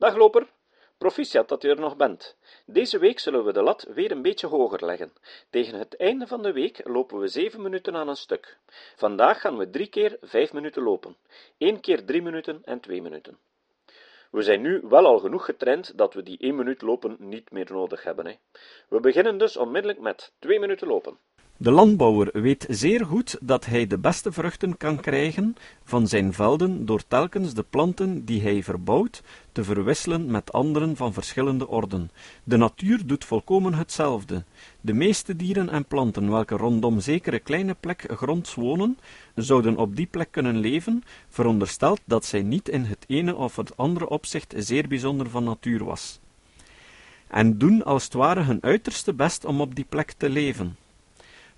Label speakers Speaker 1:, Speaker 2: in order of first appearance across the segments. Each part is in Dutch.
Speaker 1: Dag loper, proficiat dat u er nog bent. Deze week zullen we de lat weer een beetje hoger leggen. Tegen het einde van de week lopen we zeven minuten aan een stuk. Vandaag gaan we drie keer vijf minuten lopen. Eén keer drie minuten en twee minuten. We zijn nu wel al genoeg getraind dat we die één minuut lopen niet meer nodig hebben. Hè. We beginnen dus onmiddellijk met twee minuten lopen.
Speaker 2: De landbouwer weet zeer goed dat hij de beste vruchten kan krijgen van zijn velden door telkens de planten die hij verbouwt te verwisselen met anderen van verschillende orden. De natuur doet volkomen hetzelfde. De meeste dieren en planten welke rondom zekere kleine plek gronds wonen, zouden op die plek kunnen leven, verondersteld dat zij niet in het ene of het andere opzicht zeer bijzonder van natuur was. En doen als het ware hun uiterste best om op die plek te leven.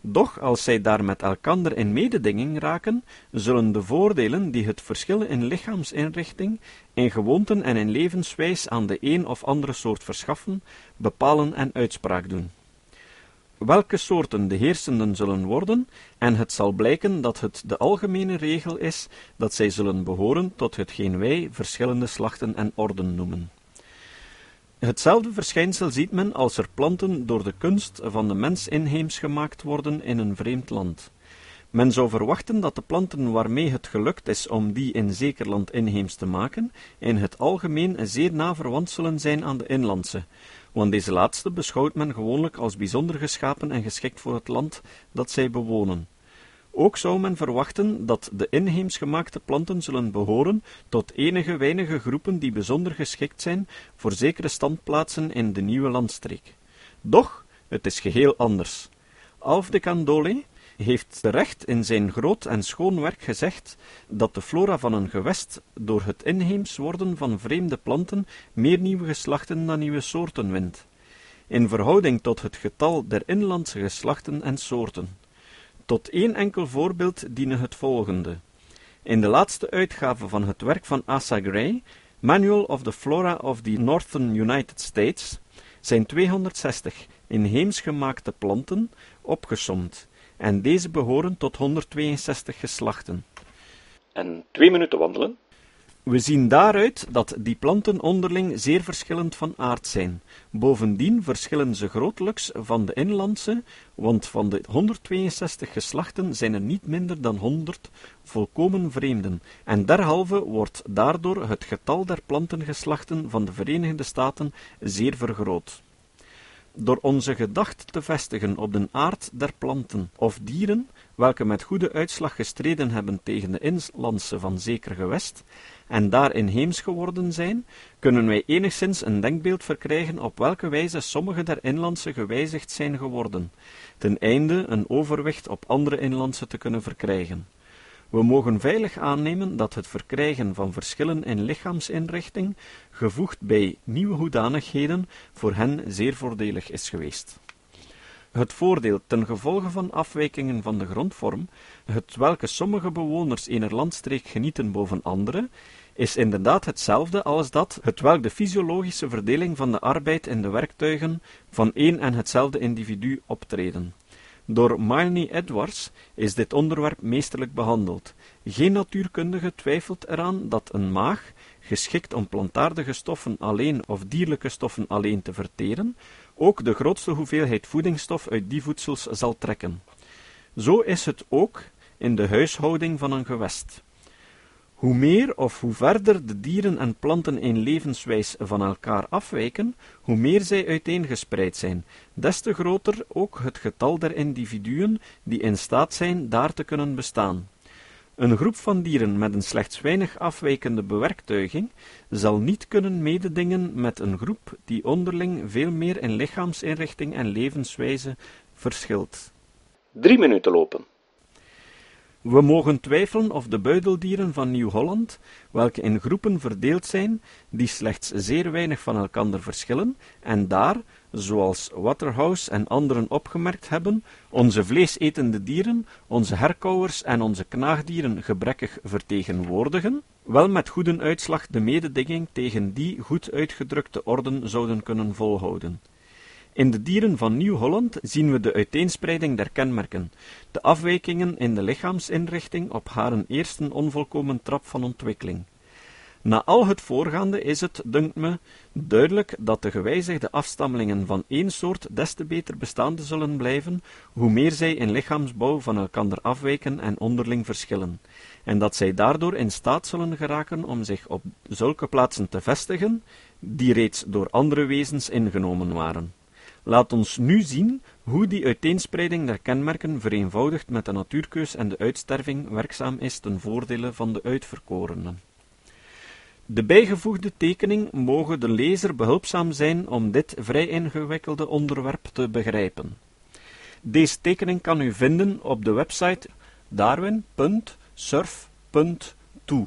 Speaker 2: Doch als zij daar met elkander in mededinging raken, zullen de voordelen die het verschil in lichaamsinrichting, in gewoonten en in levenswijs aan de een of andere soort verschaffen, bepalen en uitspraak doen. Welke soorten de heersenden zullen worden, en het zal blijken dat het de algemene regel is dat zij zullen behoren tot hetgeen wij verschillende slachten en orden noemen. Hetzelfde verschijnsel ziet men als er planten door de kunst van de mens inheems gemaakt worden in een vreemd land. Men zou verwachten dat de planten waarmee het gelukt is om die in zeker land inheems te maken, in het algemeen zeer na verwant zullen zijn aan de inlandse, want deze laatste beschouwt men gewoonlijk als bijzonder geschapen en geschikt voor het land dat zij bewonen. Ook zou men verwachten dat de inheems gemaakte planten zullen behoren tot enige weinige groepen die bijzonder geschikt zijn voor zekere standplaatsen in de nieuwe landstreek. Doch, het is geheel anders. Alf de Candolle heeft terecht in zijn groot en schoon werk gezegd dat de flora van een gewest door het inheems worden van vreemde planten meer nieuwe geslachten dan nieuwe soorten wint, in verhouding tot het getal der inlandse geslachten en soorten. Tot één enkel voorbeeld dienen het volgende. In de laatste uitgave van het werk van Asa Gray, Manual of the Flora of the Northern United States, zijn 260 inheems gemaakte planten opgesomd, en deze behoren tot 162 geslachten.
Speaker 1: En twee minuten wandelen.
Speaker 2: We zien daaruit dat die planten onderling zeer verschillend van aard zijn. Bovendien verschillen ze grotelijks van de inlandse, want van de 162 geslachten zijn er niet minder dan 100 volkomen vreemden, en derhalve wordt daardoor het getal der plantengeslachten van de Verenigde Staten zeer vergroot. Door onze gedacht te vestigen op de aard der planten of dieren, welke met goede uitslag gestreden hebben tegen de inlandse van zeker gewest, en daar inheems geworden zijn, kunnen wij enigszins een denkbeeld verkrijgen op welke wijze sommige der inlandse gewijzigd zijn geworden, ten einde een overwicht op andere inlandse te kunnen verkrijgen. We mogen veilig aannemen dat het verkrijgen van verschillen in lichaamsinrichting, gevoegd bij nieuwe hoedanigheden, voor hen zeer voordelig is geweest. Het voordeel ten gevolge van afwijkingen van de grondvorm, het welke sommige bewoners ener landstreek genieten boven andere, is inderdaad hetzelfde als dat, hetwelk de fysiologische verdeling van de arbeid in de werktuigen van één en hetzelfde individu optreden. Door Milne Edwards is dit onderwerp meesterlijk behandeld. Geen natuurkundige twijfelt eraan dat een maag, geschikt om plantaardige stoffen alleen of dierlijke stoffen alleen te verteren, ook de grootste hoeveelheid voedingsstof uit die voedsels zal trekken. Zo is het ook in de huishouding van een gewest. Hoe meer of hoe verder de dieren en planten in levenswijs van elkaar afwijken, hoe meer zij uiteengespreid zijn, des te groter ook het getal der individuen die in staat zijn daar te kunnen bestaan. Een groep van dieren met een slechts weinig afwijkende bewerktuiging zal niet kunnen mededingen met een groep die onderling veel meer in lichaamsinrichting en levenswijze verschilt.
Speaker 1: Drie minuten lopen.
Speaker 2: We mogen twijfelen of de buideldieren van Nieuw-Holland, welke in groepen verdeeld zijn, die slechts zeer weinig van elkander verschillen, en daar, zoals Waterhouse en anderen opgemerkt hebben, onze vleesetende dieren, onze herkauwers en onze knaagdieren gebrekkig vertegenwoordigen, wel met goede uitslag de mededinging tegen die goed uitgedrukte orden zouden kunnen volhouden. In de dieren van Nieuw-Holland zien we de uiteenspreiding der kenmerken, de afwijkingen in de lichaamsinrichting op haar eerste onvolkomen trap van ontwikkeling. Na al het voorgaande is het, dunkt me, duidelijk dat de gewijzigde afstammelingen van één soort des te beter bestaande zullen blijven, hoe meer zij in lichaamsbouw van elkander afwijken en onderling verschillen, en dat zij daardoor in staat zullen geraken om zich op zulke plaatsen te vestigen, die reeds door andere wezens ingenomen waren. Laat ons nu zien hoe die uiteenspreiding der kenmerken vereenvoudigd met de natuurkeus en de uitsterving werkzaam is ten voordele van de uitverkorenen. De bijgevoegde tekening moge de lezer behulpzaam zijn om dit vrij ingewikkelde onderwerp te begrijpen. Deze tekening kan u vinden op de website darwin.surf.to.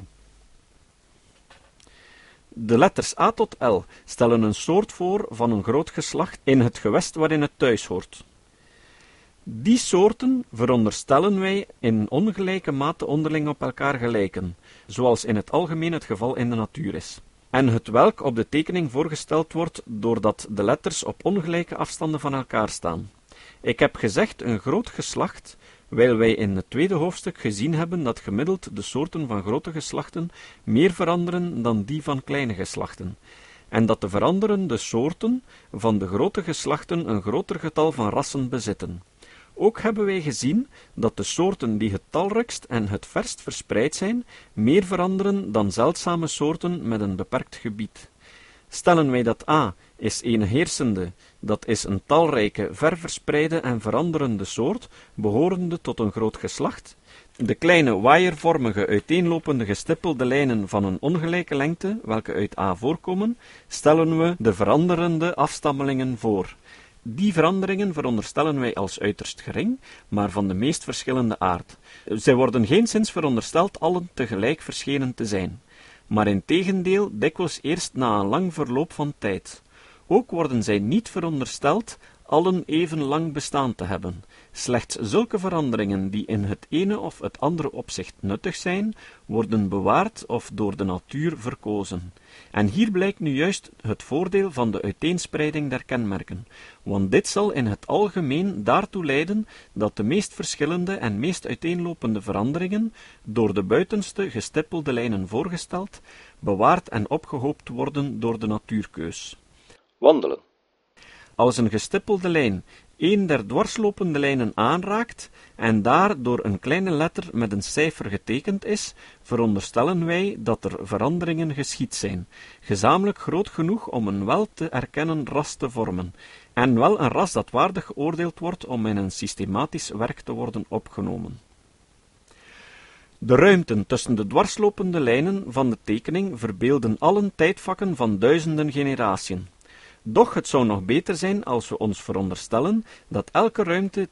Speaker 2: De letters A tot L stellen een soort voor van een groot geslacht in het gewest waarin het thuis hoort. Die soorten veronderstellen wij in ongelijke mate onderling op elkaar gelijken, zoals in het algemeen het geval in de natuur is. En het welk op de tekening voorgesteld wordt doordat de letters op ongelijke afstanden van elkaar staan. Ik heb gezegd een groot geslacht, wijl wij in het tweede hoofdstuk gezien hebben dat gemiddeld de soorten van grote geslachten meer veranderen dan die van kleine geslachten, en dat de veranderende soorten van de grote geslachten een groter getal van rassen bezitten. Ook hebben wij gezien dat de soorten die het talrijkst en het verst verspreid zijn, meer veranderen dan zeldzame soorten met een beperkt gebied. Stellen wij dat A is een heersende, dat is een talrijke, ver verspreide en veranderende soort, behorende tot een groot geslacht, de kleine waaiervormige uiteenlopende gestippelde lijnen van een ongelijke lengte, welke uit A voorkomen, stellen we de veranderende afstammelingen voor. Die veranderingen veronderstellen wij als uiterst gering, maar van de meest verschillende aard. Zij worden geenszins verondersteld allen tegelijk verschenen te zijn, maar in tegendeel dikwijls eerst na een lang verloop van tijd. Ook worden zij niet verondersteld allen even lang bestaan te hebben. Slechts zulke veranderingen die in het ene of het andere opzicht nuttig zijn, worden bewaard of door de natuur verkozen. En hier blijkt nu juist het voordeel van de uiteenspreiding der kenmerken, want dit zal in het algemeen daartoe leiden dat de meest verschillende en meest uiteenlopende veranderingen, door de buitenste gestippelde lijnen voorgesteld, bewaard en opgehoopt worden door de natuurkeus.
Speaker 1: Wandelen.
Speaker 2: Als een gestippelde lijn een der dwarslopende lijnen aanraakt en daar door een kleine letter met een cijfer getekend is, veronderstellen wij dat er veranderingen geschied zijn, gezamenlijk groot genoeg om een wel te erkennen ras te vormen, en wel een ras dat waardig geoordeeld wordt om in een systematisch werk te worden opgenomen. De ruimten tussen de dwarslopende lijnen van de tekening verbeelden allen tijdvakken van duizenden generatiën. Doch het zou nog beter zijn als we ons veronderstellen dat elke ruimte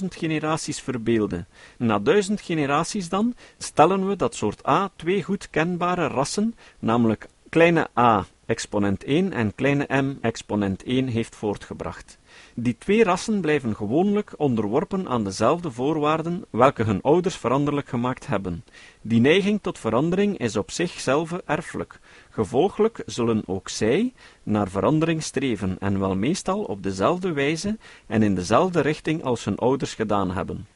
Speaker 2: 10.000 generaties verbeelde. Na duizend generaties dan stellen we dat soort A twee goed kenbare rassen, namelijk kleine a exponent 1 en kleine m exponent 1 heeft voortgebracht. Die twee rassen blijven gewoonlijk onderworpen aan dezelfde voorwaarden welke hun ouders veranderlijk gemaakt hebben. Die neiging tot verandering is op zichzelf erfelijk. Gevolglijk zullen ook zij naar verandering streven en wel meestal op dezelfde wijze en in dezelfde richting als hun ouders gedaan hebben.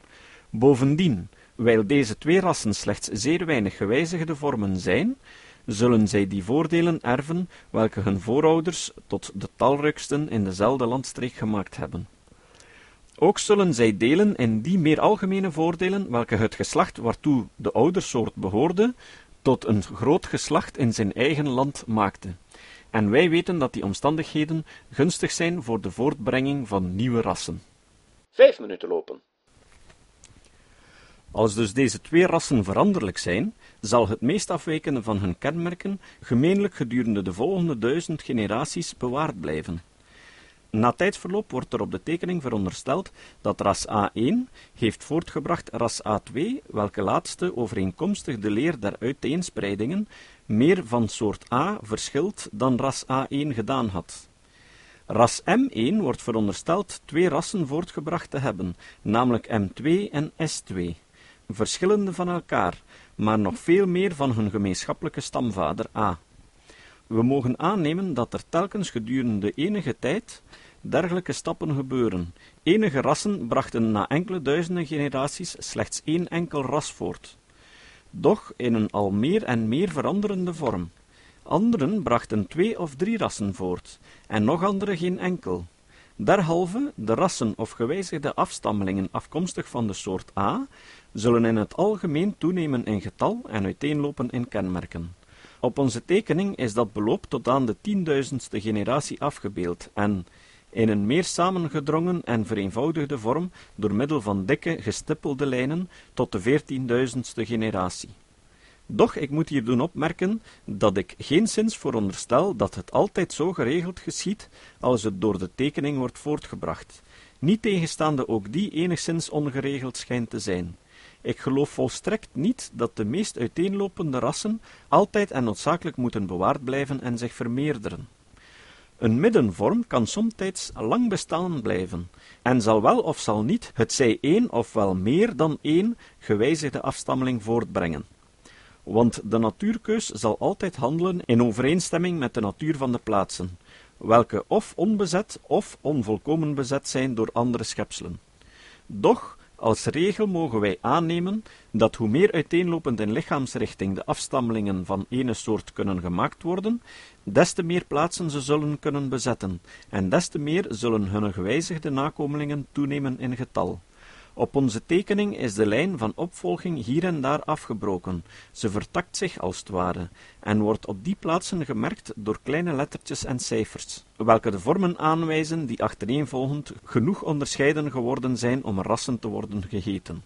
Speaker 2: Bovendien, wijl deze twee rassen slechts zeer weinig gewijzigde vormen zijn, zullen zij die voordelen erven welke hun voorouders tot de talrijksten in dezelfde landstreek gemaakt hebben. Ook zullen zij delen in die meer algemene voordelen welke het geslacht waartoe de oudersoort behoorde, tot een groot geslacht in zijn eigen land maakte. En wij weten dat die omstandigheden gunstig zijn voor de voortbrenging van nieuwe rassen.
Speaker 1: Vijf minuten lopen.
Speaker 2: Als dus deze twee rassen veranderlijk zijn, zal het meest afwijkende van hun kenmerken gemeenlijk gedurende de volgende duizend generaties bewaard blijven. Na tijdsverloop wordt er op de tekening verondersteld dat ras A1 heeft voortgebracht ras A2, welke laatste overeenkomstig de leer der uiteenspreidingen meer van soort A verschilt dan ras A1 gedaan had. Ras M1 wordt verondersteld twee rassen voortgebracht te hebben, namelijk M2 en S2, verschillende van elkaar, maar nog veel meer van hun gemeenschappelijke stamvader A. We mogen aannemen dat er telkens gedurende enige tijd dergelijke stappen gebeuren. Enige rassen brachten na enkele duizenden generaties slechts één enkel ras voort, doch in een al meer en meer veranderende vorm. Anderen brachten twee of drie rassen voort, en nog anderen geen enkel. Derhalve, de rassen of gewijzigde afstammelingen afkomstig van de soort A zullen in het algemeen toenemen in getal en uiteenlopen in kenmerken. Op onze tekening is dat beloop tot aan de tienduizendste generatie afgebeeld en, in een meer samengedrongen en vereenvoudigde vorm door middel van dikke, gestippelde lijnen, tot de veertienduizendste generatie. Doch ik moet hier doen opmerken dat ik geenszins veronderstel dat het altijd zo geregeld geschiet als het door de tekening wordt voortgebracht, niet tegenstaande ook die enigszins ongeregeld schijnt te zijn. Ik geloof volstrekt niet dat de meest uiteenlopende rassen altijd en noodzakelijk moeten bewaard blijven en zich vermeerderen. Een middenvorm kan somtijds lang bestaan blijven, en zal wel of zal niet het zij één of wel meer dan één gewijzigde afstammeling voortbrengen. Want de natuurkeus zal altijd handelen in overeenstemming met de natuur van de plaatsen, welke of onbezet of onvolkomen bezet zijn door andere schepselen. Doch als regel mogen wij aannemen dat hoe meer uiteenlopend in lichaamsrichting de afstammelingen van ene soort kunnen gemaakt worden, des te meer plaatsen ze zullen kunnen bezetten, en des te meer zullen hun gewijzigde nakomelingen toenemen in getal. Op onze tekening is de lijn van opvolging hier en daar afgebroken, ze vertakt zich als het ware, en wordt op die plaatsen gemerkt door kleine lettertjes en cijfers, welke de vormen aanwijzen die achtereenvolgend genoeg onderscheiden geworden zijn om rassen te worden gegeten.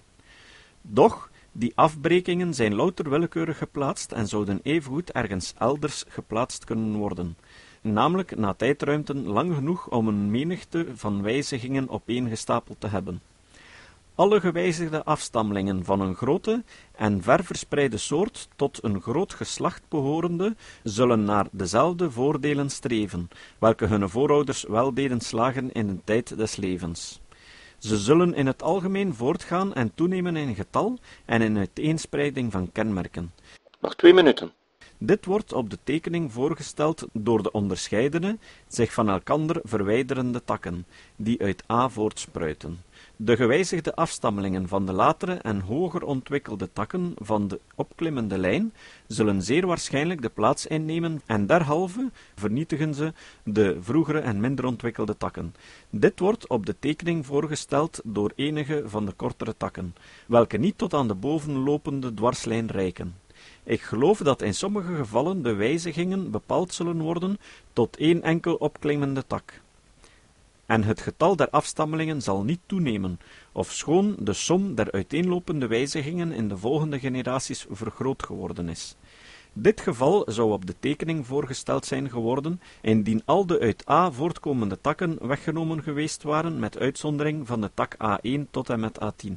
Speaker 2: Doch, die afbrekingen zijn louter willekeurig geplaatst en zouden evengoed ergens elders geplaatst kunnen worden, namelijk na tijdruimten lang genoeg om een menigte van wijzigingen opeengestapeld te hebben. Alle gewijzigde afstammelingen van een grote en ver verspreide soort tot een groot geslacht behorende, zullen naar dezelfde voordelen streven, welke hun voorouders wel deden slagen in de tijd des levens. Ze zullen in het algemeen voortgaan en toenemen in getal en in uiteenspreiding van kenmerken.
Speaker 1: Nog twee minuten.
Speaker 2: Dit wordt op de tekening voorgesteld door de onderscheidene, zich van elkander verwijderende takken, die uit A voortspruiten. De gewijzigde afstammelingen van de latere en hoger ontwikkelde takken van de opklimmende lijn zullen zeer waarschijnlijk de plaats innemen en derhalve vernietigen ze de vroegere en minder ontwikkelde takken. Dit wordt op de tekening voorgesteld door enige van de kortere takken, welke niet tot aan de bovenlopende dwarslijn reiken. Ik geloof dat in sommige gevallen de wijzigingen bepaald zullen worden tot één enkel opklimmende tak en het getal der afstammelingen zal niet toenemen, ofschoon de som der uiteenlopende wijzigingen in de volgende generaties vergroot geworden is. Dit geval zou op de tekening voorgesteld zijn geworden, indien al de uit A voortkomende takken weggenomen geweest waren, met uitzondering van de tak A1 tot en met A10.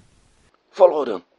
Speaker 1: Volhouden.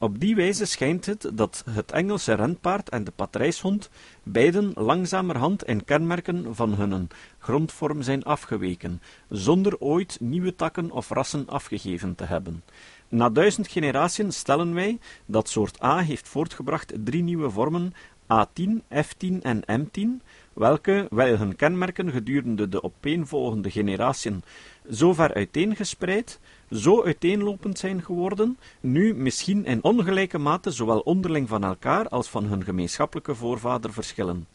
Speaker 2: Op die wijze schijnt het dat het Engelse renpaard en de patrijshond beiden langzamerhand in kenmerken van hun grondvorm zijn afgeweken, zonder ooit nieuwe takken of rassen afgegeven te hebben. Na duizend generatiën stellen wij dat soort A heeft voortgebracht drie nieuwe vormen A10, F10 en M10, welke, wel hun kenmerken gedurende de opeenvolgende generatiën zo ver uiteengespreid, zo uiteenlopend zijn geworden, nu misschien in ongelijke mate zowel onderling van elkaar als van hun gemeenschappelijke voorvader verschillen.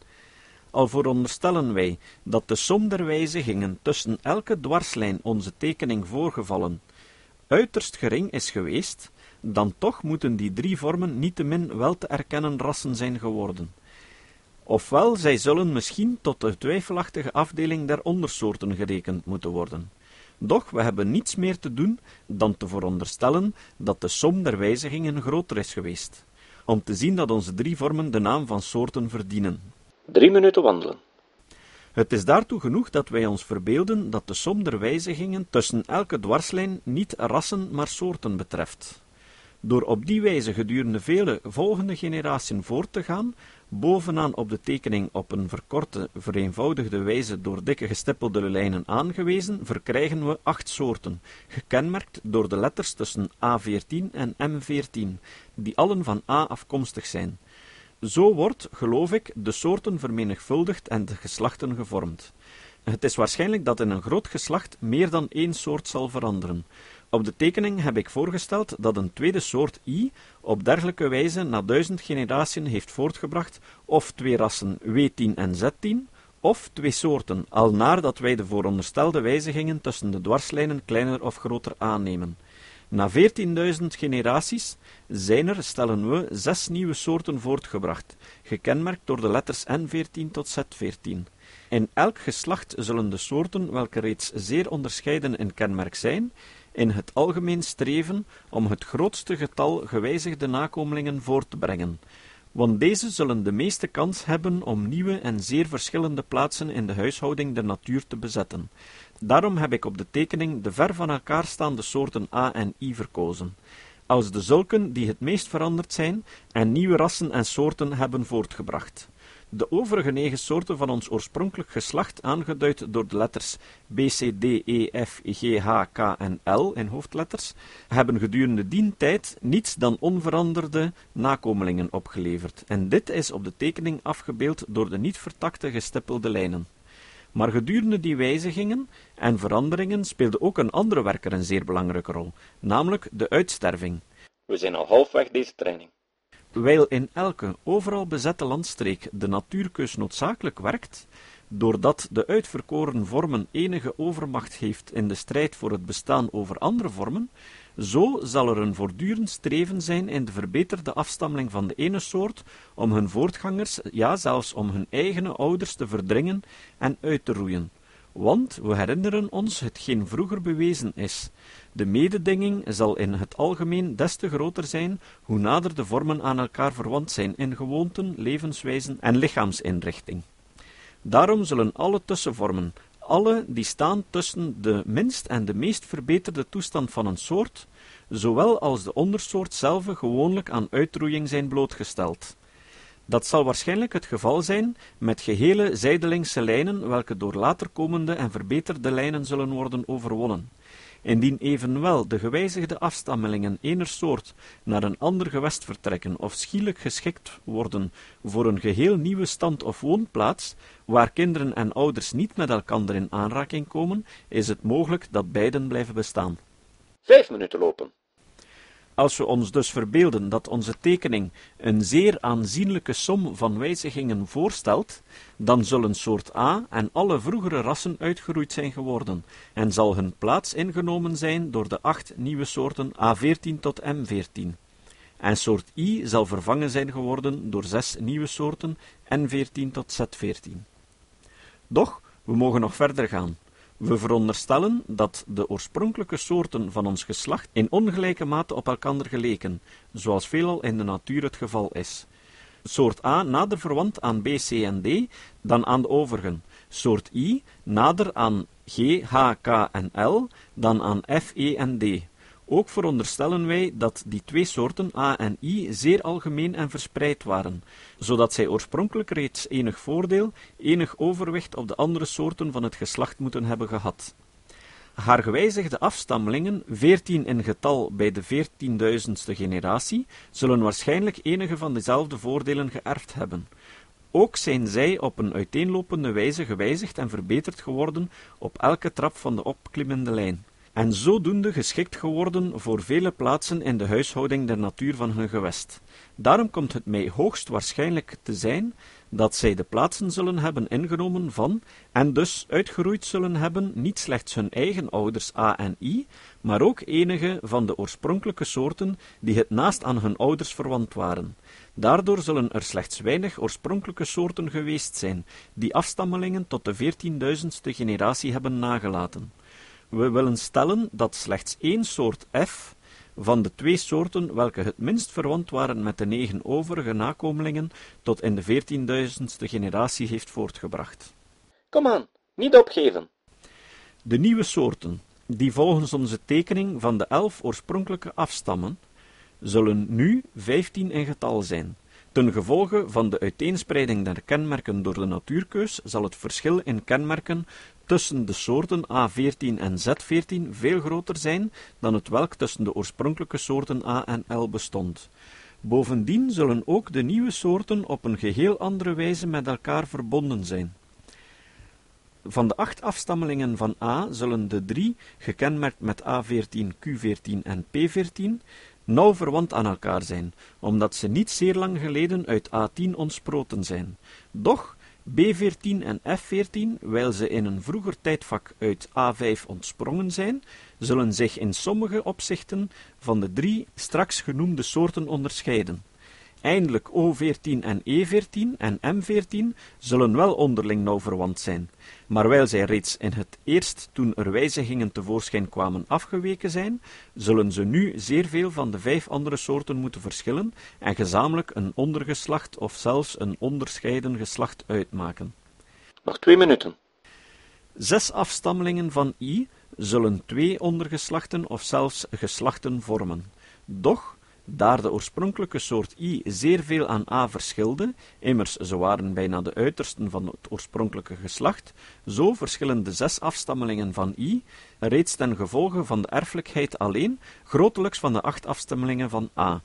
Speaker 2: Al veronderstellen wij dat de som der wijzigingen tussen elke dwarslijn onze tekening voorgevallen uiterst gering is geweest, dan toch moeten die drie vormen niettemin wel te erkennen rassen zijn geworden. Ofwel, zij zullen misschien tot de twijfelachtige afdeling der ondersoorten gerekend moeten worden. Doch we hebben niets meer te doen dan te veronderstellen dat de som der wijzigingen groter is geweest, om te zien dat onze drie vormen de naam van soorten verdienen.
Speaker 1: Drie minuten wandelen.
Speaker 2: Het is daartoe genoeg dat wij ons verbeelden dat de som der wijzigingen tussen elke dwarslijn niet rassen, maar soorten betreft. Door op die wijze gedurende vele volgende generaties voort te gaan, bovenaan op de tekening op een verkorte, vereenvoudigde wijze door dikke gestippelde lijnen aangewezen, verkrijgen we acht soorten, gekenmerkt door de letters tussen A14 en M14, die allen van A afkomstig zijn. Zo wordt, geloof ik, de soorten vermenigvuldigd en de geslachten gevormd. Het is waarschijnlijk dat in een groot geslacht meer dan één soort zal veranderen, Op de tekening heb ik voorgesteld dat een tweede soort I op dergelijke wijze na duizend generaties heeft voortgebracht of twee rassen W10 en Z10, of twee soorten, al naar dat wij de vooronderstelde wijzigingen tussen de dwarslijnen kleiner of groter aannemen. Na 14.000 generaties zijn er, stellen we, zes nieuwe soorten voortgebracht, gekenmerkt door de letters N14 tot Z14. In elk geslacht zullen de soorten, welke reeds zeer onderscheiden in kenmerk zijn, in het algemeen streven om het grootste getal gewijzigde nakomelingen voort te brengen, want deze zullen de meeste kans hebben om nieuwe en zeer verschillende plaatsen in de huishouding der natuur te bezetten. Daarom heb ik op de tekening de ver van elkaar staande soorten A en I verkozen, als de zulken die het meest veranderd zijn en nieuwe rassen en soorten hebben voortgebracht. De overige negen soorten van ons oorspronkelijk geslacht, aangeduid door de letters B, C, D, E, F, G, H, K en L in hoofdletters, hebben gedurende die tijd niets dan onveranderde nakomelingen opgeleverd, en dit is op de tekening afgebeeld door de niet vertakte gestippelde lijnen. Maar gedurende die wijzigingen en veranderingen speelde ook een andere werker een zeer belangrijke rol, namelijk de uitsterving.
Speaker 1: We zijn al halfweg deze training.
Speaker 2: Wijl in elke overal bezette landstreek de natuurkeus noodzakelijk werkt, doordat de uitverkoren vormen enige overmacht heeft in de strijd voor het bestaan over andere vormen, zo zal er een voortdurend streven zijn in de verbeterde afstammeling van de ene soort om hun voortgangers, ja zelfs om hun eigen ouders te verdringen en uit te roeien. Want we herinneren ons hetgeen vroeger bewezen is. De mededinging zal in het algemeen des te groter zijn, hoe nader de vormen aan elkaar verwant zijn in gewoonten, levenswijzen en lichaamsinrichting. Daarom zullen alle tussenvormen, alle die staan tussen de minst en de meest verbeterde toestand van een soort, zowel als de ondersoort zelf gewoonlijk aan uitroeiing zijn blootgesteld. Dat zal waarschijnlijk het geval zijn met gehele zijdelingse lijnen, welke door later komende en verbeterde lijnen zullen worden overwonnen. Indien evenwel de gewijzigde afstammelingen ener soort naar een ander gewest vertrekken of schielijk geschikt worden voor een geheel nieuwe stand of woonplaats, waar kinderen en ouders niet met elkander in aanraking komen, is het mogelijk dat beiden blijven bestaan.
Speaker 1: Vijf minuten lopen.
Speaker 2: Als we ons dus verbeelden dat onze tekening een zeer aanzienlijke som van wijzigingen voorstelt, dan zullen soort A en alle vroegere rassen uitgeroeid zijn geworden, en zal hun plaats ingenomen zijn door de acht nieuwe soorten A14 tot M14. En soort I zal vervangen zijn geworden door zes nieuwe soorten N14 tot Z14. Doch, we mogen nog verder gaan. We veronderstellen dat de oorspronkelijke soorten van ons geslacht in ongelijke mate op elkander geleken, zoals veelal in de natuur het geval is. Soort A nader verwant aan B, C en D dan aan de overigen. Soort I nader aan G, H, K en L dan aan F, E en D. Ook veronderstellen wij dat die twee soorten A en I zeer algemeen en verspreid waren, zodat zij oorspronkelijk reeds enig voordeel, enig overwicht op de andere soorten van het geslacht moeten hebben gehad. Haar gewijzigde afstammelingen, veertien in getal bij de veertienduizendste generatie, zullen waarschijnlijk enige van dezelfde voordelen geërfd hebben. Ook zijn zij op een uiteenlopende wijze gewijzigd en verbeterd geworden op elke trap van de opklimmende lijn en zodoende geschikt geworden voor vele plaatsen in de huishouding der natuur van hun gewest. Daarom komt het mij hoogst waarschijnlijk te zijn dat zij de plaatsen zullen hebben ingenomen van, en dus uitgeroeid zullen hebben, niet slechts hun eigen ouders A en I, maar ook enige van de oorspronkelijke soorten die het naast aan hun ouders verwant waren. Daardoor zullen er slechts weinig oorspronkelijke soorten geweest zijn, die afstammelingen tot de veertienduizendste generatie hebben nagelaten. We willen stellen dat slechts één soort F van de twee soorten welke het minst verwant waren met de negen overige nakomelingen tot in de veertienduizendste generatie heeft voortgebracht.
Speaker 1: Kom aan, niet opgeven.
Speaker 2: De nieuwe soorten, die volgens onze tekening van de elf oorspronkelijke afstammen, zullen nu vijftien in getal zijn. Ten gevolge van de uiteenspreiding der kenmerken door de natuurkeus zal het verschil in kenmerken tussen de soorten A14 en Z14 veel groter zijn dan het welk tussen de oorspronkelijke soorten A en L bestond. Bovendien zullen ook de nieuwe soorten op een geheel andere wijze met elkaar verbonden zijn. Van de acht afstammelingen van A zullen de drie, gekenmerkt met A14, Q14 en P14, nauw verwant aan elkaar zijn, omdat ze niet zeer lang geleden uit A10 ontsproten zijn. Doch B14 en F14, wijl ze in een vroeger tijdvak uit A5 ontsprongen zijn, zullen zich in sommige opzichten van de drie straks genoemde soorten onderscheiden. Eindelijk O14 en E14 en M14 zullen wel onderling nauw verwant zijn, maar wijl zij reeds in het eerst toen er wijzigingen tevoorschijn kwamen afgeweken zijn, zullen ze nu zeer veel van de vijf andere soorten moeten verschillen en gezamenlijk een ondergeslacht of zelfs een onderscheiden geslacht uitmaken.
Speaker 1: Nog twee minuten.
Speaker 2: Zes afstammelingen van I zullen twee ondergeslachten of zelfs geslachten vormen. Doch daar de oorspronkelijke soort I zeer veel aan A verschilde, immers ze waren bijna de uitersten van het oorspronkelijke geslacht, zo verschillen de zes afstammelingen van I, reeds ten gevolge van de erfelijkheid alleen, grotelijks van de acht afstammelingen van A.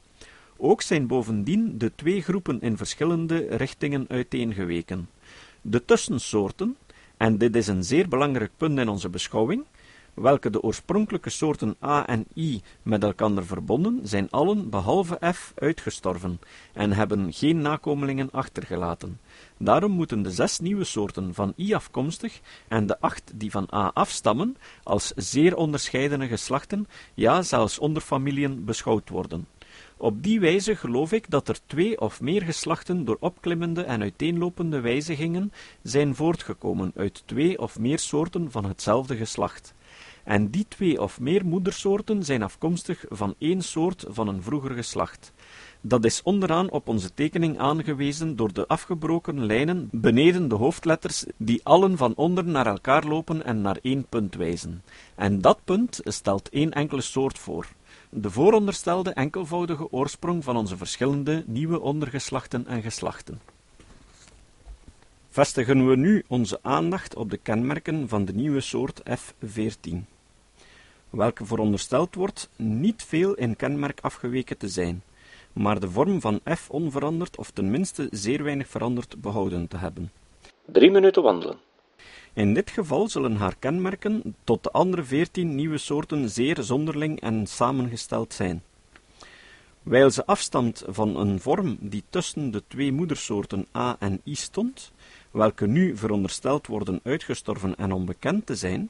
Speaker 2: Ook zijn bovendien de twee groepen in verschillende richtingen uiteengeweken. De tussensoorten, en dit is een zeer belangrijk punt in onze beschouwing, welke de oorspronkelijke soorten A en I met elkander verbonden, zijn allen behalve F uitgestorven en hebben geen nakomelingen achtergelaten. Daarom moeten de zes nieuwe soorten van I afkomstig en de acht die van A afstammen, als zeer onderscheidene geslachten, ja zelfs onderfamiliën beschouwd worden. Op die wijze geloof ik dat er twee of meer geslachten door opklimmende en uiteenlopende wijzigingen zijn voortgekomen uit twee of meer soorten van hetzelfde geslacht en die twee of meer moedersoorten zijn afkomstig van één soort van een vroeger geslacht. Dat is onderaan op onze tekening aangewezen door de afgebroken lijnen beneden de hoofdletters, die allen van onder naar elkaar lopen en naar één punt wijzen. En dat punt stelt één enkele soort voor. De vooronderstelde enkelvoudige oorsprong van onze verschillende nieuwe ondergeslachten en geslachten. Vestigen we nu onze aandacht op de kenmerken van de nieuwe soort F14 welke verondersteld wordt niet veel in kenmerk afgeweken te zijn, maar de vorm van f onveranderd of tenminste zeer weinig veranderd behouden te hebben.
Speaker 1: Drie minuten wandelen.
Speaker 2: In dit geval zullen haar kenmerken tot de andere veertien nieuwe soorten zeer zonderling en samengesteld zijn. Wijl ze afstamt van een vorm die tussen de twee moedersoorten A en I stond, welke nu verondersteld worden uitgestorven en onbekend te zijn,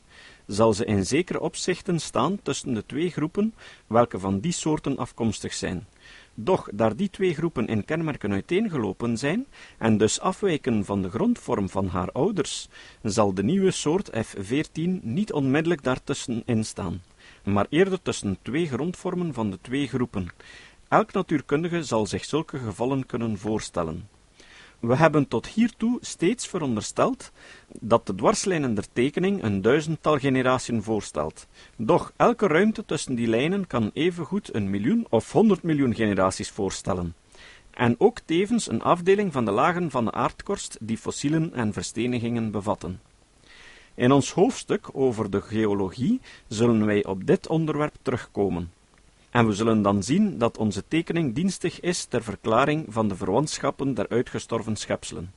Speaker 2: zal ze in zekere opzichten staan tussen de twee groepen welke van die soorten afkomstig zijn. Doch, daar die twee groepen in kenmerken uiteengelopen zijn, en dus afwijken van de grondvorm van haar ouders, zal de nieuwe soort F14 niet onmiddellijk daartussen instaan, maar eerder tussen twee grondvormen van de twee groepen. Elk natuurkundige zal zich zulke gevallen kunnen voorstellen. We hebben tot hiertoe steeds verondersteld dat de dwarslijnen der tekening een duizendtal generatiën voorstelt. Doch elke ruimte tussen die lijnen kan evengoed een miljoen of honderd miljoen generaties voorstellen. En ook tevens een afdeling van de lagen van de aardkorst die fossielen en verstenigingen bevatten. In ons hoofdstuk over de geologie zullen wij op dit onderwerp terugkomen. En we zullen dan zien dat onze tekening dienstig is ter verklaring van de verwantschappen der uitgestorven schepselen,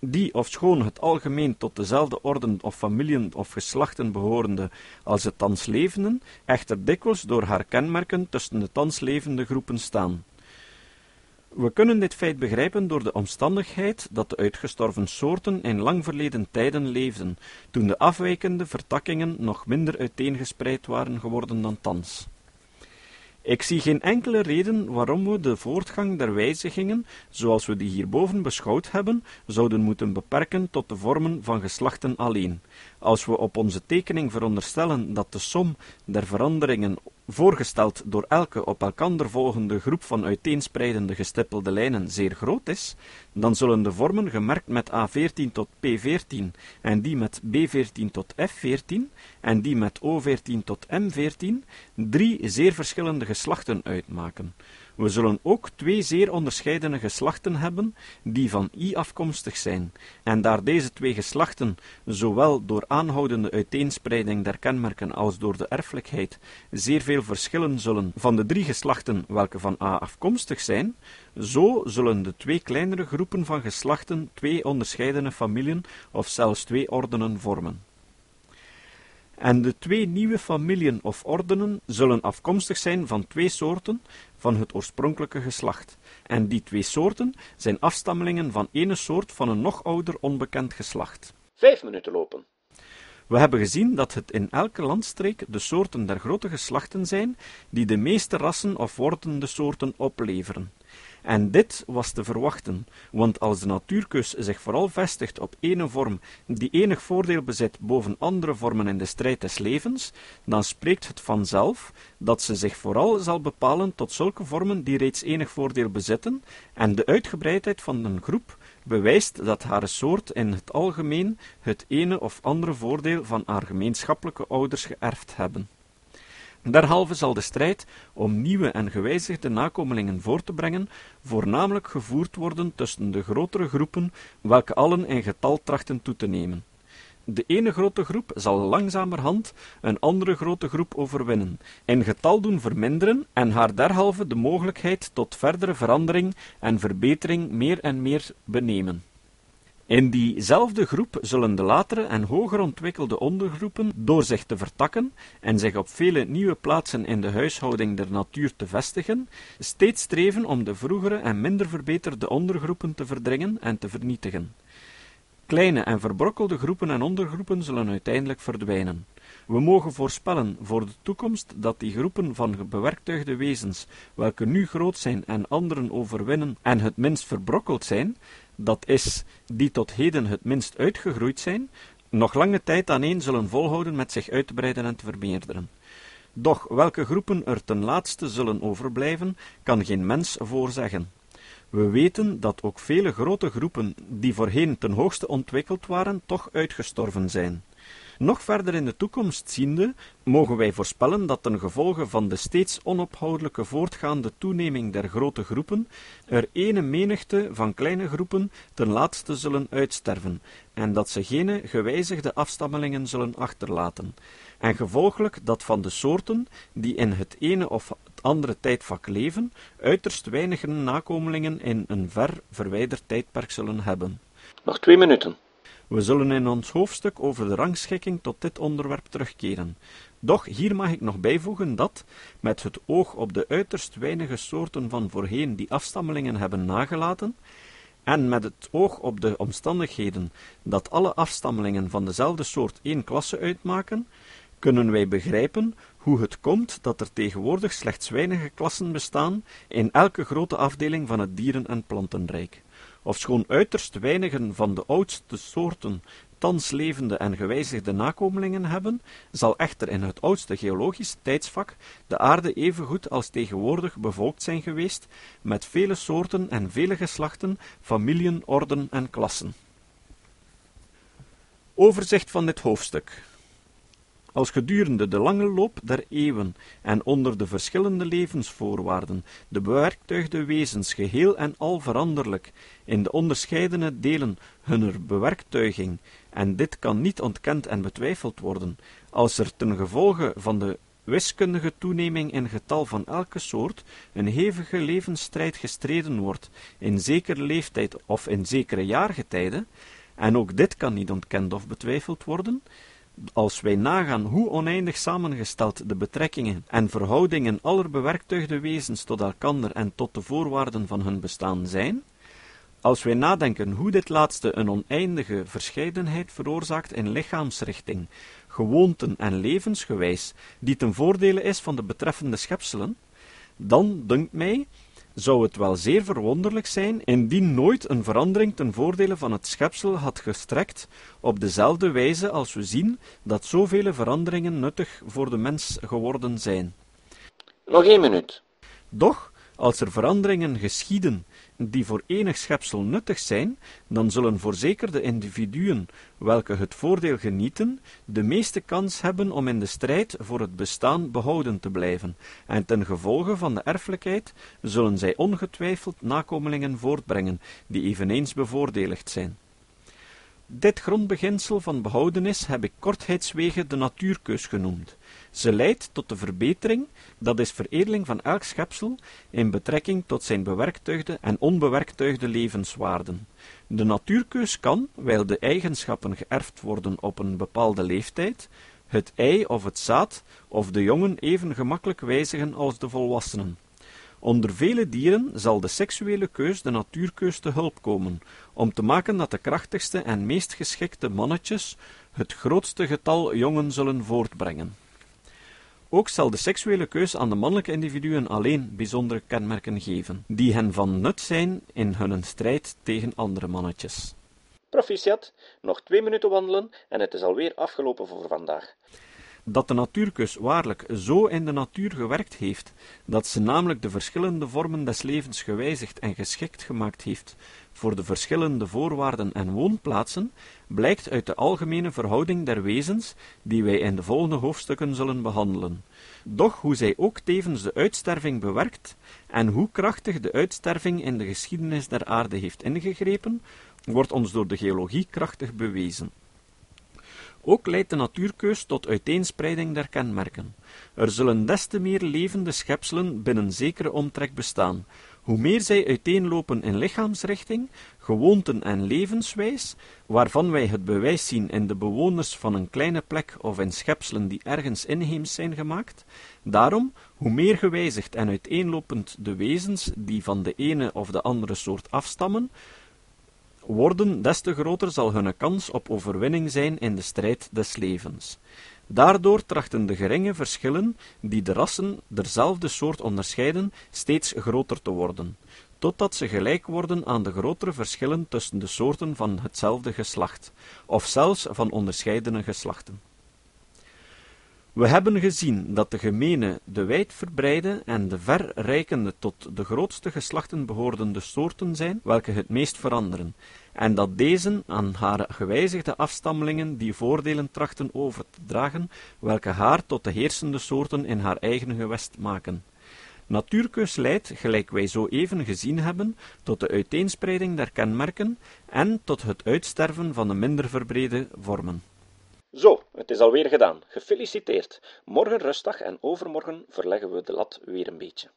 Speaker 2: die, ofschoon het algemeen tot dezelfde orden of familien of geslachten behorende als de thans levenden, echter dikwijls door haar kenmerken tussen de thans levende groepen staan. We kunnen dit feit begrijpen door de omstandigheid dat de uitgestorven soorten in lang verleden tijden leefden, toen de afwijkende vertakkingen nog minder uiteengespreid waren geworden dan thans. Ik zie geen enkele reden waarom we de voortgang der wijzigingen, zoals we die hierboven beschouwd hebben, zouden moeten beperken tot de vormen van geslachten alleen. Als we op onze tekening veronderstellen dat de som der veranderingen voorgesteld door elke op elkander volgende groep van uiteenspreidende gestippelde lijnen zeer groot is, dan zullen de vormen gemerkt met A14 tot P14 en die met B14 tot F14 en die met O14 tot M14 drie zeer verschillende geslachten uitmaken. We zullen ook twee zeer onderscheidene geslachten hebben, die van I afkomstig zijn, en daar deze twee geslachten, zowel door aanhoudende uiteenspreiding der kenmerken als door de erfelijkheid, zeer veel verschillen zullen van de drie geslachten welke van A afkomstig zijn, zo zullen de twee kleinere groepen van geslachten twee onderscheidene familien of zelfs twee ordenen vormen. En de twee nieuwe familien of ordenen zullen afkomstig zijn van twee soorten van het oorspronkelijke geslacht. En die twee soorten zijn afstammelingen van ene soort van een nog ouder onbekend geslacht.
Speaker 1: Vijf minuten lopen.
Speaker 2: We hebben gezien dat het in elke landstreek de soorten der grote geslachten zijn die de meeste rassen of wordende soorten opleveren. En dit was te verwachten, want als de natuurkeus zich vooral vestigt op ene vorm die enig voordeel bezit boven andere vormen in de strijd des levens, dan spreekt het vanzelf dat ze zich vooral zal bepalen tot zulke vormen die reeds enig voordeel bezitten, en de uitgebreidheid van een groep bewijst dat haar soort in het algemeen het ene of andere voordeel van haar gemeenschappelijke ouders geërfd hebben. Derhalve zal de strijd om nieuwe en gewijzigde nakomelingen voor te brengen voornamelijk gevoerd worden tussen de grotere groepen, welke allen in getal trachten toe te nemen. De ene grote groep zal langzamerhand een andere grote groep overwinnen, in getal doen verminderen en haar derhalve de mogelijkheid tot verdere verandering en verbetering meer en meer benemen. In diezelfde groep zullen de latere en hoger ontwikkelde ondergroepen, door zich te vertakken en zich op vele nieuwe plaatsen in de huishouding der natuur te vestigen, steeds streven om de vroegere en minder verbeterde ondergroepen te verdringen en te vernietigen. Kleine en verbrokkelde groepen en ondergroepen zullen uiteindelijk verdwijnen. We mogen voorspellen voor de toekomst dat die groepen van bewerktuigde wezens, welke nu groot zijn en anderen overwinnen en het minst verbrokkeld zijn, dat is, die tot heden het minst uitgegroeid zijn, nog lange tijd aaneen zullen volhouden met zich uit te breiden en te vermeerderen. Doch welke groepen er ten laatste zullen overblijven, kan geen mens voorzeggen. We weten dat ook vele grote groepen, die voorheen ten hoogste ontwikkeld waren, toch uitgestorven zijn. Nog verder in de toekomst ziende, mogen wij voorspellen dat ten gevolge van de steeds onophoudelijke voortgaande toeneming der grote groepen, er ene menigte van kleine groepen ten laatste zullen uitsterven, en dat ze geen gewijzigde afstammelingen zullen achterlaten, en gevolglijk dat van de soorten die in het ene of het andere tijdvak leven, uiterst weinige nakomelingen in een ver verwijderd tijdperk zullen hebben.
Speaker 1: Nog twee minuten.
Speaker 2: We zullen in ons hoofdstuk over de rangschikking tot dit onderwerp terugkeren. Doch hier mag ik nog bijvoegen dat, met het oog op de uiterst weinige soorten van voorheen die afstammelingen hebben nagelaten, en met het oog op de omstandigheden dat alle afstammelingen van dezelfde soort één klasse uitmaken, kunnen wij begrijpen hoe het komt dat er tegenwoordig slechts weinige klassen bestaan in elke grote afdeling van het dieren- en plantenrijk. Ofschoon uiterst weinigen van de oudste soorten thans levende en gewijzigde nakomelingen hebben, zal echter in het oudste geologische tijdsvak de aarde evengoed als tegenwoordig bevolkt zijn geweest met vele soorten en vele geslachten, familien, orden en klassen. Overzicht van dit hoofdstuk als gedurende de lange loop der eeuwen en onder de verschillende levensvoorwaarden de bewerktuigde wezens geheel en al veranderlijk in de onderscheidene delen hunner bewerktuiging, en dit kan niet ontkend en betwijfeld worden, als er ten gevolge van de wiskundige toeneming in getal van elke soort een hevige levensstrijd gestreden wordt in zekere leeftijd of in zekere jaargetijden, en ook dit kan niet ontkend of betwijfeld worden, als wij nagaan hoe oneindig samengesteld de betrekkingen en verhoudingen aller bewerktuigde wezens tot elkander en tot de voorwaarden van hun bestaan zijn, als wij nadenken hoe dit laatste een oneindige verscheidenheid veroorzaakt in lichaamsrichting, gewoonten en levensgewijs, die ten voordele is van de betreffende schepselen, dan dunkt mij zou het wel zeer verwonderlijk zijn indien nooit een verandering ten voordele van het schepsel had gestrekt op dezelfde wijze als we zien dat zoveel veranderingen nuttig voor de mens geworden zijn.
Speaker 1: Nog één minuut.
Speaker 2: Doch, als er veranderingen geschieden die voor enig schepsel nuttig zijn, dan zullen voorzeker de individuen welke het voordeel genieten, de meeste kans hebben om in de strijd voor het bestaan behouden te blijven, en ten gevolge van de erfelijkheid zullen zij ongetwijfeld nakomelingen voortbrengen, die eveneens bevoordeligd zijn. Dit grondbeginsel van behoudenis heb ik kortheidswege de natuurkeus genoemd. Ze leidt tot de verbetering, dat is veredeling van elk schepsel, in betrekking tot zijn bewerktuigde en onbewerktuigde levenswaarden. De natuurkeus kan, wijl de eigenschappen geërfd worden op een bepaalde leeftijd, het ei of het zaad of de jongen even gemakkelijk wijzigen als de volwassenen. Onder vele dieren zal de seksuele keus de natuurkeus te hulp komen, om te maken dat de krachtigste en meest geschikte mannetjes het grootste getal jongen zullen voortbrengen. Ook zal de seksuele keus aan de mannelijke individuen alleen bijzondere kenmerken geven, die hen van nut zijn in hun strijd tegen andere mannetjes.
Speaker 1: Proficiat, nog twee minuten wandelen en het is alweer afgelopen voor vandaag
Speaker 2: dat de natuurkus waarlijk zo in de natuur gewerkt heeft, dat ze namelijk de verschillende vormen des levens gewijzigd en geschikt gemaakt heeft voor de verschillende voorwaarden en woonplaatsen, blijkt uit de algemene verhouding der wezens, die wij in de volgende hoofdstukken zullen behandelen. Doch hoe zij ook tevens de uitsterving bewerkt, en hoe krachtig de uitsterving in de geschiedenis der aarde heeft ingegrepen, wordt ons door de geologie krachtig bewezen. Ook leidt de natuurkeus tot uiteenspreiding der kenmerken. Er zullen des te meer levende schepselen binnen zekere omtrek bestaan. Hoe meer zij uiteenlopen in lichaamsrichting, gewoonten en levenswijs, waarvan wij het bewijs zien in de bewoners van een kleine plek of in schepselen die ergens inheems zijn gemaakt, daarom, hoe meer gewijzigd en uiteenlopend de wezens die van de ene of de andere soort afstammen, worden, des te groter zal hun kans op overwinning zijn in de strijd des levens. Daardoor trachten de geringe verschillen, die de rassen derzelfde soort onderscheiden, steeds groter te worden, totdat ze gelijk worden aan de grotere verschillen tussen de soorten van hetzelfde geslacht, of zelfs van onderscheidene geslachten. We hebben gezien dat de gemene, de wijdverbreide en de verrijkende tot de grootste geslachten behoorende soorten zijn, welke het meest veranderen, en dat deze aan haar gewijzigde afstammelingen die voordelen trachten over te dragen, welke haar tot de heersende soorten in haar eigen gewest maken. Natuurkeus leidt, gelijk wij zo even gezien hebben, tot de uiteenspreiding der kenmerken en tot het uitsterven van de minder verbrede vormen.
Speaker 1: Zo, het is alweer gedaan. Gefeliciteerd. Morgen rustdag en overmorgen verleggen we de lat weer een beetje.